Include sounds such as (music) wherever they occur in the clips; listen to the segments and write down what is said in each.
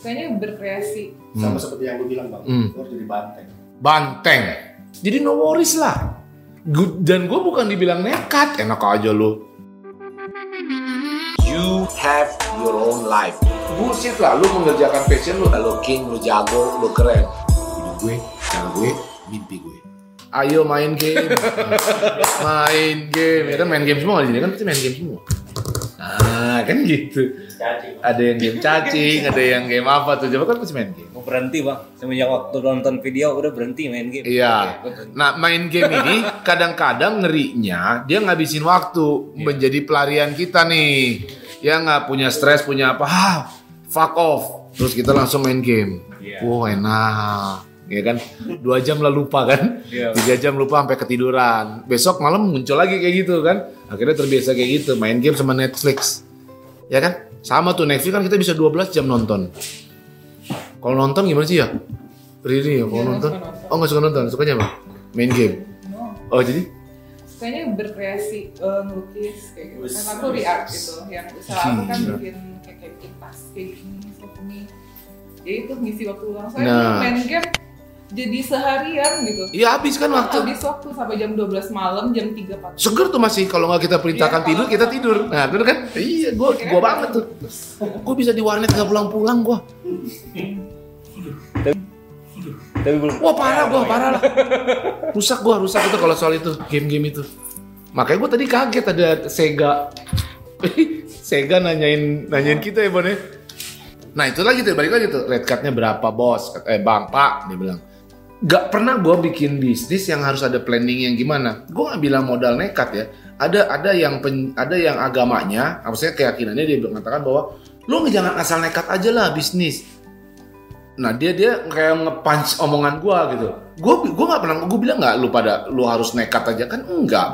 Kayaknya berkreasi. Sama seperti yang gue bilang bang, Hmm. gue harus jadi banteng. Banteng. Jadi no worries lah. Dan gue bukan dibilang nekat, enak aja lu. You have your own life. Bullshit lah, lu mengerjakan passion lu. Lu king, lu jago, lu keren. Hidup gue, cara gue, mimpi gue. Ayo main game. (laughs) main game. Ya kan main game semua di sini kan pasti main game semua. Nah, kan gitu. Ada yang game cacing, ada yang game apa tuh. Coba kan pasti main game. Mau berhenti bang, semenjak waktu nonton video udah berhenti main game. Iya. Nah, main game ini kadang-kadang ngerinya dia ngabisin waktu menjadi pelarian kita nih. Ya nggak punya stres, punya apa? Ah, fuck off. Terus kita langsung main game. Iya. Wah enak. Ya kan, dua jam lah lupa kan, Iya. tiga jam lupa sampai ketiduran. Besok malam muncul lagi kayak gitu kan. Akhirnya terbiasa kayak gitu, main game sama Netflix. Ya kan, sama tuh Netflix kan kita bisa 12 jam nonton. Kalau nonton gimana sih ya? Riri ya, kalau Iya, nonton? nonton. Oh nggak suka nonton, sukanya apa? Main game. No. Oh jadi? Kayaknya berkreasi, eh, ngelukis kayak gitu. Karena aku di art gitu, yang usaha aku kan bikin kayak kayak bikin tas kayak gini, ini. Jadi itu ngisi waktu luang. Soalnya Nah. main game jadi seharian gitu. Iya habis kan waktu. Habis waktu sampai jam 12 malam, jam 3 pagi. Seger tuh masih kalau nggak kita perintahkan Iya, tidur kita tidur. Nah bener kan? Iya, gua gua banget tuh. Gua bisa di warnet nggak pulang-pulang gua. Tapi belum. Wah parah gua, parah lah. Rusak gua, rusak itu kalau soal itu game-game itu. Makanya gua tadi kaget ada Sega. (laughs) Sega nanyain nanyain kita ya Bon ya. Nah itu lagi tuh, balik lagi tuh. Red cardnya berapa bos? Eh bang, pak, dia bilang. Gak pernah gua bikin bisnis yang harus ada planning yang gimana. Gua nggak bilang modal nekat ya. Ada ada yang pen- ada yang agamanya, maksudnya keyakinannya dia mengatakan bahwa lu jangan asal nekat aja lah bisnis. Nah dia dia kayak nge-punch omongan gua gitu. Gua gua nggak pernah gua bilang nggak lu pada lu harus nekat aja kan enggak.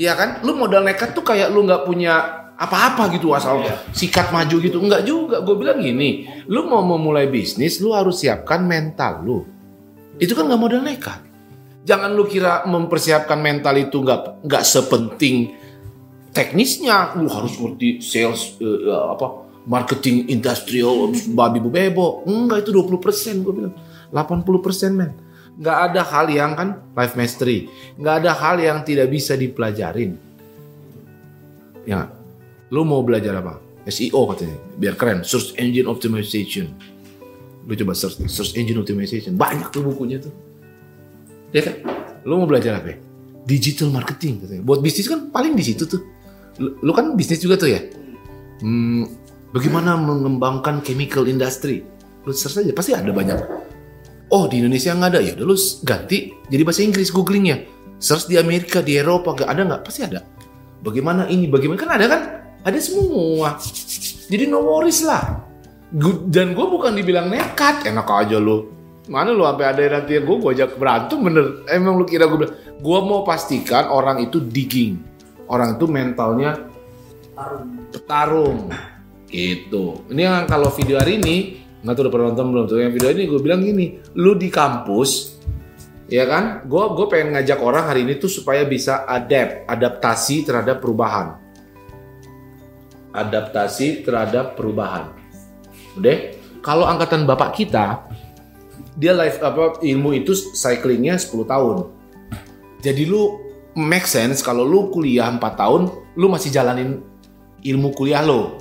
Iya kan? Lu modal nekat tuh kayak lu nggak punya apa-apa gitu asal sikat maju gitu. Enggak juga. Gue bilang gini, lu mau memulai bisnis, lu harus siapkan mental lu. Itu kan nggak modal nekat. Jangan lu kira mempersiapkan mental itu nggak nggak sepenting teknisnya. Lu harus ngerti sales eh, apa marketing industrial babi bebo. Enggak itu 20% gue bilang. 80% men. Nggak ada hal yang kan life mastery. Nggak ada hal yang tidak bisa dipelajarin. Ya, lu mau belajar apa? SEO katanya, biar keren. Search Engine Optimization. Lu coba search, search Engine Optimization. Banyak tuh bukunya tuh. Ya kan? Lu mau belajar apa? ya? Digital marketing katanya. Buat bisnis kan paling di situ tuh. Lu, lu kan bisnis juga tuh ya. Hmm, bagaimana mengembangkan chemical industry? Lu search aja, pasti ada banyak. Oh di Indonesia nggak ada ya, udah lu ganti jadi bahasa Inggris googlingnya. Search di Amerika, di Eropa, nggak ada nggak? Pasti ada. Bagaimana ini, bagaimana kan ada kan? Ada semua. Jadi no worries lah. Dan gue bukan dibilang nekat, enak aja lu. Mana lu sampai ada yang nanti gue gue ajak berantem bener. Emang lu kira gue bilang, gue mau pastikan orang itu digging. Orang itu mentalnya petarung. Gitu. Ini yang kalau video hari ini, nggak tahu udah pernah nonton belum tuh. Yang video ini gue bilang gini, lu di kampus, ya kan? Gue gue pengen ngajak orang hari ini tuh supaya bisa adapt, adaptasi terhadap perubahan. Adaptasi terhadap perubahan. Udah? Kalau angkatan bapak kita, dia life apa ilmu itu cyclingnya 10 tahun. Jadi lu make sense kalau lu kuliah 4 tahun, lu masih jalanin ilmu kuliah lo.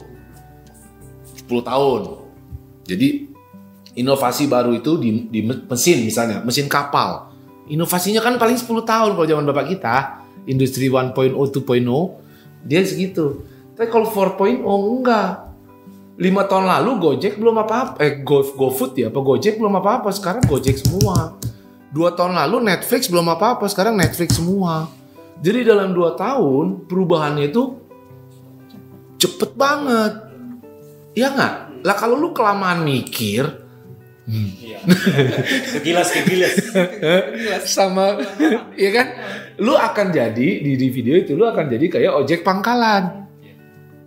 10 tahun. Jadi inovasi baru itu di, di mesin misalnya, mesin kapal. Inovasinya kan paling 10 tahun kalau zaman bapak kita. Industri 1.0, 2.0, dia segitu. Tapi kalau 4.0 enggak. Lima tahun lalu Gojek belum apa-apa, eh Go, GoFood ya, apa Gojek belum apa-apa, sekarang Gojek semua. Dua tahun lalu Netflix belum apa-apa, sekarang Netflix semua. Jadi dalam dua tahun perubahannya itu cepet banget. Iya nggak? Lah kalau lu kelamaan mikir Iya. kegilas (laughs) sama ya kan lu akan jadi di, di video itu lu akan jadi kayak ojek pangkalan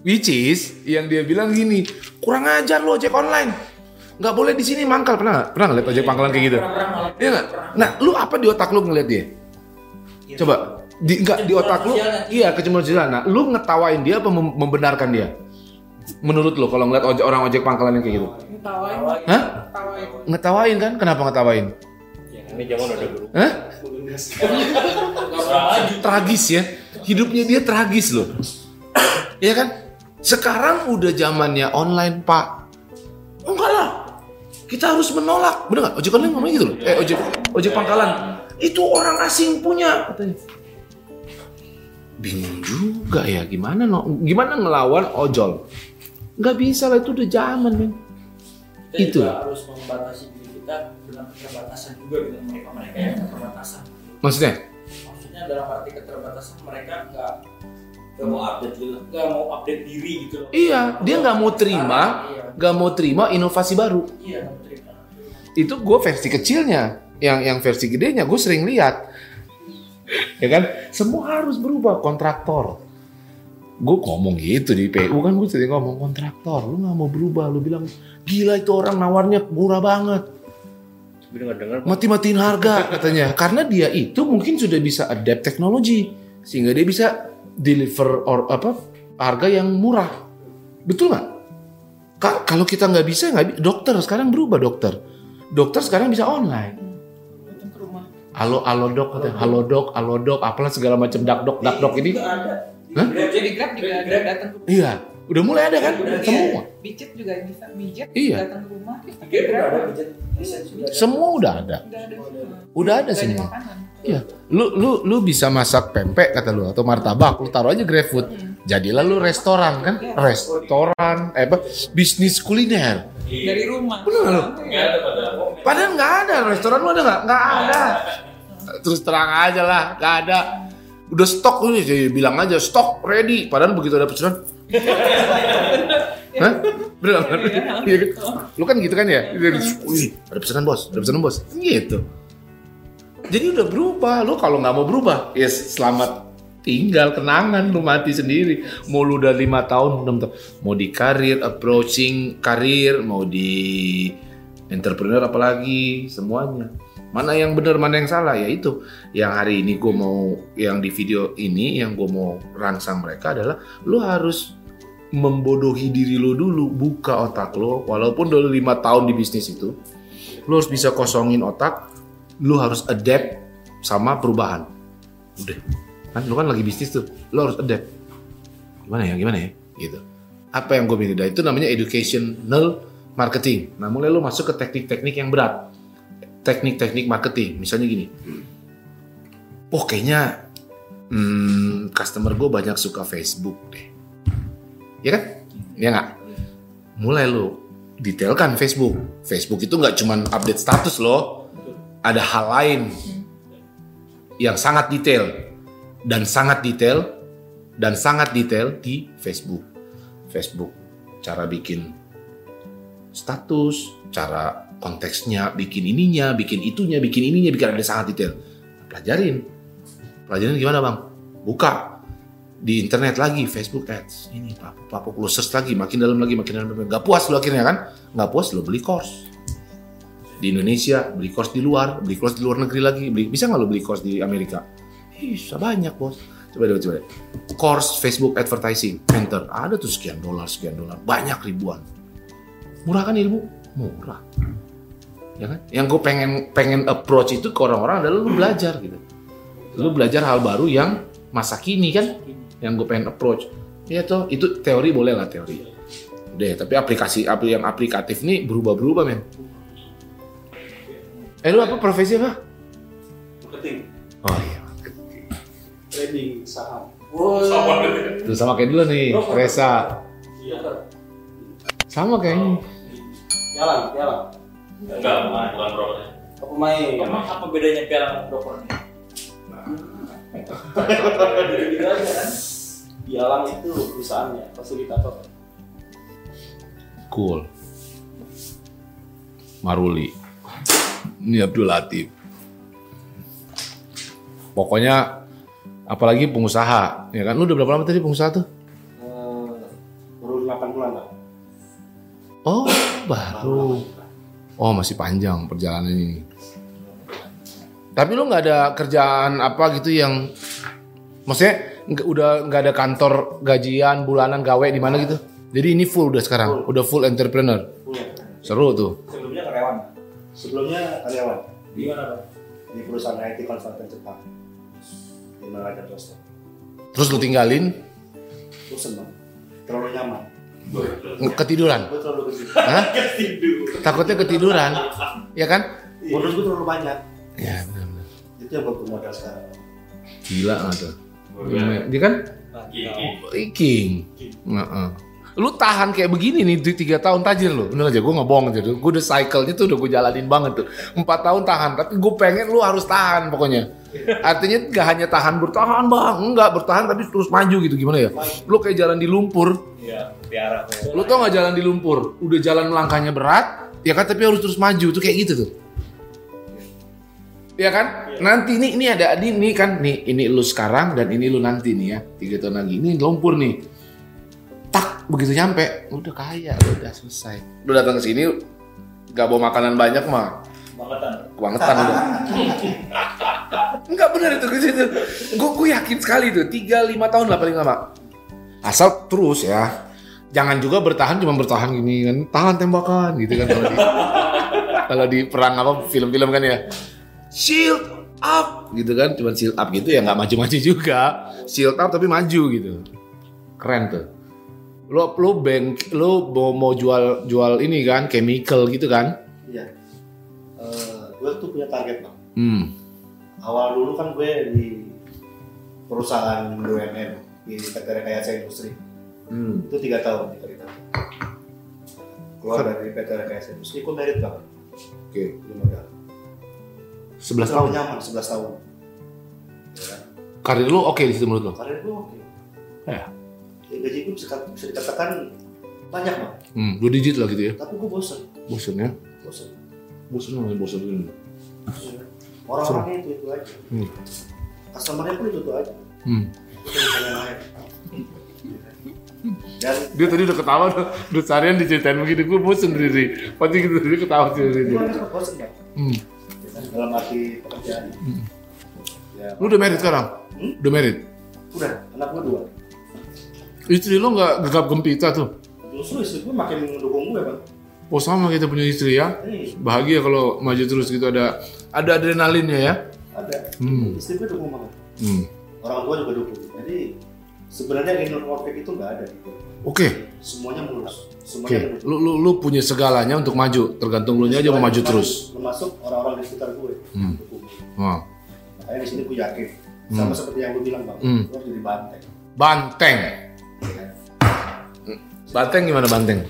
which is yang dia bilang gini kurang ajar lu ojek online nggak boleh di sini mangkal pernah nggak? pernah ngeliat ojek pangkalan kayak gitu Iya nggak nah lu apa di otak lu ngeliat dia coba di nggak di otak lu iya kecemburuan sosial nah lu ngetawain dia apa mem- membenarkan dia menurut lu kalau ngeliat ojek orang ojek pangkalan yang kayak gitu Ngetawain. Hah? Ngetawain. ngetawain kan kenapa ngetawain Ya, ini zaman udah berubah. Hah? (laughs) tragis ya. Hidupnya dia tragis loh. Iya kan? Sekarang udah zamannya online, Pak. Enggak lah. Kita harus menolak. Bener nggak? Ojek online ngomong gitu loh. Eh, ojek ojek pangkalan. Itu orang asing punya katanya. Bingung juga ya gimana no? Gimana ngelawan ojol? Nggak bisa lah itu udah zaman, men. Itu. juga harus membatasi diri kita dengan keterbatasan juga dengan mereka mereka yang keterbatasan Maksudnya? maksudnya dalam arti keterbatasan mereka nggak nggak mau update gitu. Nggak mau update diri gitu loh. Iya, dia nggak mau terima, iya. nggak mau terima inovasi baru. iya nggak mau terima. Itu gue versi kecilnya. Yang yang versi gedenya gue sering lihat. (laughs) Ya kan? Semua harus berubah kontraktor. Gue ngomong gitu di PU kan gue sering ngomong kontraktor lu nggak mau berubah. Lu bilang gila itu orang nawarnya murah banget. Mati-matiin harga katanya. Karena dia itu mungkin sudah bisa adapt teknologi sehingga dia bisa deliver or apa harga yang murah. Betul nggak? Ka- kalau kita nggak bisa nggak dokter sekarang berubah dokter. Dokter sekarang bisa online. Datang ke rumah. halo halo dok halo dok halo dok. Apalah segala macam dak dok dak dok ini. Hah? Grab Jadi Grab juga ada datang iya udah mulai ada kan semua Pijit juga bisa mijet Iya. datang ke rumah. udah ada semua udah ada Udah ada semua. udah ada Udah semua makanan. Iya, lu lu lu bisa masak pempek kata lu atau martabak, lu taruh aja GrabFood. Jadilah lu restoran kan? Restoran, eh apa? Bisnis kuliner. Dari rumah. Bener lu? Padahal nggak ada restoran lu ada nggak? Nggak ada. Terus terang aja lah, nggak ada. Udah stok lu jadi bilang aja stok ready. Padahal begitu ada pesanan. Hah? Bener nggak? Iya kan? Lu kan gitu kan ya? Wih, ada pesanan bos, ada pesanan bos. Gitu. Jadi udah berubah. Lu kalau nggak mau berubah, ya selamat tinggal kenangan lu mati sendiri. Mau lu udah lima tahun, enam tahun, mau di karir, approaching karir, mau di entrepreneur apalagi semuanya. Mana yang benar, mana yang salah ya itu. Yang hari ini gue mau, yang di video ini yang gue mau rangsang mereka adalah lu harus membodohi diri lo dulu, buka otak lo. Walaupun udah lima tahun di bisnis itu, lu harus bisa kosongin otak, lu harus adapt sama perubahan. Udah, kan lu kan lagi bisnis tuh, lu harus adapt. Gimana ya, gimana ya, gitu. Apa yang gue minta itu namanya educational marketing. Nah, mulai lu masuk ke teknik-teknik yang berat. Teknik-teknik marketing, misalnya gini. Oh, kayaknya hmm, customer gue banyak suka Facebook deh. Ya kan? Ya nggak? Mulai lu detailkan Facebook. Facebook itu nggak cuman update status loh. Ada hal lain yang sangat detail dan sangat detail dan sangat detail di Facebook. Facebook cara bikin status, cara konteksnya, bikin ininya, bikin itunya, bikin ininya, bikin ada sangat detail. Pelajarin. Pelajarin gimana bang? Buka di internet lagi Facebook Ads. Ini pak. Pak lu search lagi makin dalam lagi makin dalam lagi. nggak puas lu akhirnya kan? Nggak puas lu beli course di Indonesia beli course di luar beli course di luar negeri lagi. Beli bisa nggak lu beli course di Amerika? Bisa banyak bos. Coba deh coba deh. Course Facebook advertising enter. Ada tuh sekian dolar sekian dolar. Banyak ribuan. Murah kan ilmu murah ya kan? Yang gue pengen pengen approach itu ke orang-orang adalah lu belajar gitu. Lu belajar hal baru yang masa kini kan? Yang gue pengen approach. Ya toh itu teori boleh lah teori. Deh tapi aplikasi apli yang aplikatif nih berubah-berubah men. Eh lu apa? Profesi apa? Marketing, oh iya trading, saham. tuh sama kayak dulu nih Reza. Iya. sama kayaknya. Jalan, jalan. Enggak bukan bukan broker Apa pemain? emang apa bedanya piala sama broker nih gitu aja kan Jalan itu perusahaannya, fasilitator. cool Maruli. Ini Abdul Latif. Pokoknya apalagi pengusaha, ya kan? Lu udah berapa lama tadi pengusaha tuh? Eh, baru 8 bulan lah. Oh, baru. Oh, masih panjang perjalanan ini. Tapi lu nggak ada kerjaan apa gitu yang maksudnya udah nggak ada kantor gajian bulanan gawe di mana gitu. Jadi ini full udah sekarang, udah full entrepreneur. Punya. Seru tuh. Sebelumnya karyawan. Sebelumnya karyawan Di mana di perusahaan IT konsultan Jepang. Di Trust. Terus lu tinggalin Bosen. Terlalu nyaman. Ketiduran. Hah? (laughs) Takutnya ketiduran. Ya kan? Bonus gue terlalu banyak. Ya, benar-benar. Itu yang buat modal sekarang. Gila nggak tuh? Dia kan King. Heeh. Lu tahan kayak begini nih di tiga tahun tajir lu. Bener aja, gue nggak bohong aja. Gue udah cycle-nya tuh udah gue jalanin banget tuh. Empat tahun tahan, tapi gue pengen lu harus tahan pokoknya. Artinya gak hanya tahan bertahan bang, enggak bertahan tapi terus maju gitu gimana ya? Lu kayak jalan di lumpur, Iya, piara. lu tau gak jalan di lumpur? Udah jalan langkahnya berat, ya kan tapi harus terus maju tuh kayak gitu tuh. Ya kan? Nanti ini ini ada ini, ini kan nih ini lu sekarang dan ini lu nanti nih ya tiga tahun lagi ini lumpur nih. Tak begitu nyampe udah kaya udah selesai. Lu datang ke sini gak bawa makanan banyak mah Bangetan. kebangetan udah. (laughs) Enggak benar itu ke situ. Gue gue yakin sekali itu tiga lima tahun lah paling lama. Asal terus ya. Jangan juga bertahan cuma bertahan gini kan. Tahan tembakan gitu kan kalau di (laughs) kalau di perang apa film-film kan ya. Shield up gitu kan cuma shield up gitu ya nggak maju-maju juga. Shield up tapi maju gitu. Keren tuh. Lo lo bank lo mau, mau jual jual ini kan chemical gitu kan. Iya. Eh, gue tuh punya target bang. Hmm. Awal dulu kan gue di perusahaan BUMN di PT Rekayasa Industri. Hmm. Itu tiga tahun di kereta. Keluar dari PT Rekayasa Industri, gue merit banget. Oke. Di modal. 11 tahun. Nyaman 11 tahun. Ya kan? Karir lu oke di situ menurut lo? Karir gue oke. Ya. Ya, gaji gue bisa, bisa dikatakan banyak bang. Hmm, dua digit lah gitu ya. Tapi gue bosen. Bosen ya. Bosen. Bosen lah, bosen ini. Ya. Orang-orangnya itu itu aja. Hmm. Customernya pun itu itu aja. Hmm. Itu. Dan Dia tadi udah ketawa udah, udah seharian diceritain begitu, gue bosen diri. Pasti gitu dia ketawa sendiri. gue anaknya bosen. Hmm. Ya kan? Dalam arti pekerjaan. Ya, Lu udah married sekarang? Hmm? Udah married? udah anak gue dua. Istri lu nggak gegap gempita tuh? Justru istri gue makin mendukung gue bang. Oh sama kita punya istri ya. Ini Bahagia kalau maju terus gitu ada ada adrenalinnya ya. ada. Hmm. Istri gue dukung banget. Hmm. Orang tua juga dukung. Jadi sebenarnya inner conflict itu nggak ada gitu. Oke, Semuanya mulus. oke. Semuanya mendukung. Lu, lu lu punya segalanya untuk maju. Tergantung lu nya aja mau maju terus. Termasuk orang-orang di sekitar gue. Hmm. Dukung. Wah. Makanya di sini gue yakin. Hmm. Sama seperti yang gue bilang bang. Hmm. Harus jadi banteng. Banteng. Banteng gimana banteng?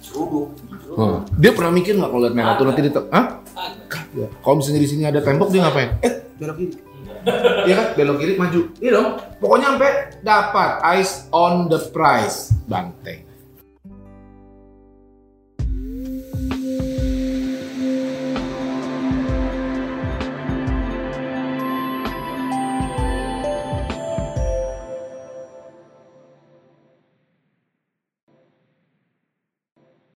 Seruduk. Oh. Dia pernah mikir nggak kalau lihat merah tuh nanti di Hah? Ya. Kalau misalnya di sini ada tembok dia ngapain? Eh, belok kiri. Iya kan? Belok kiri maju. Iya dong. Pokoknya sampai dapat eyes on the prize. Banteng.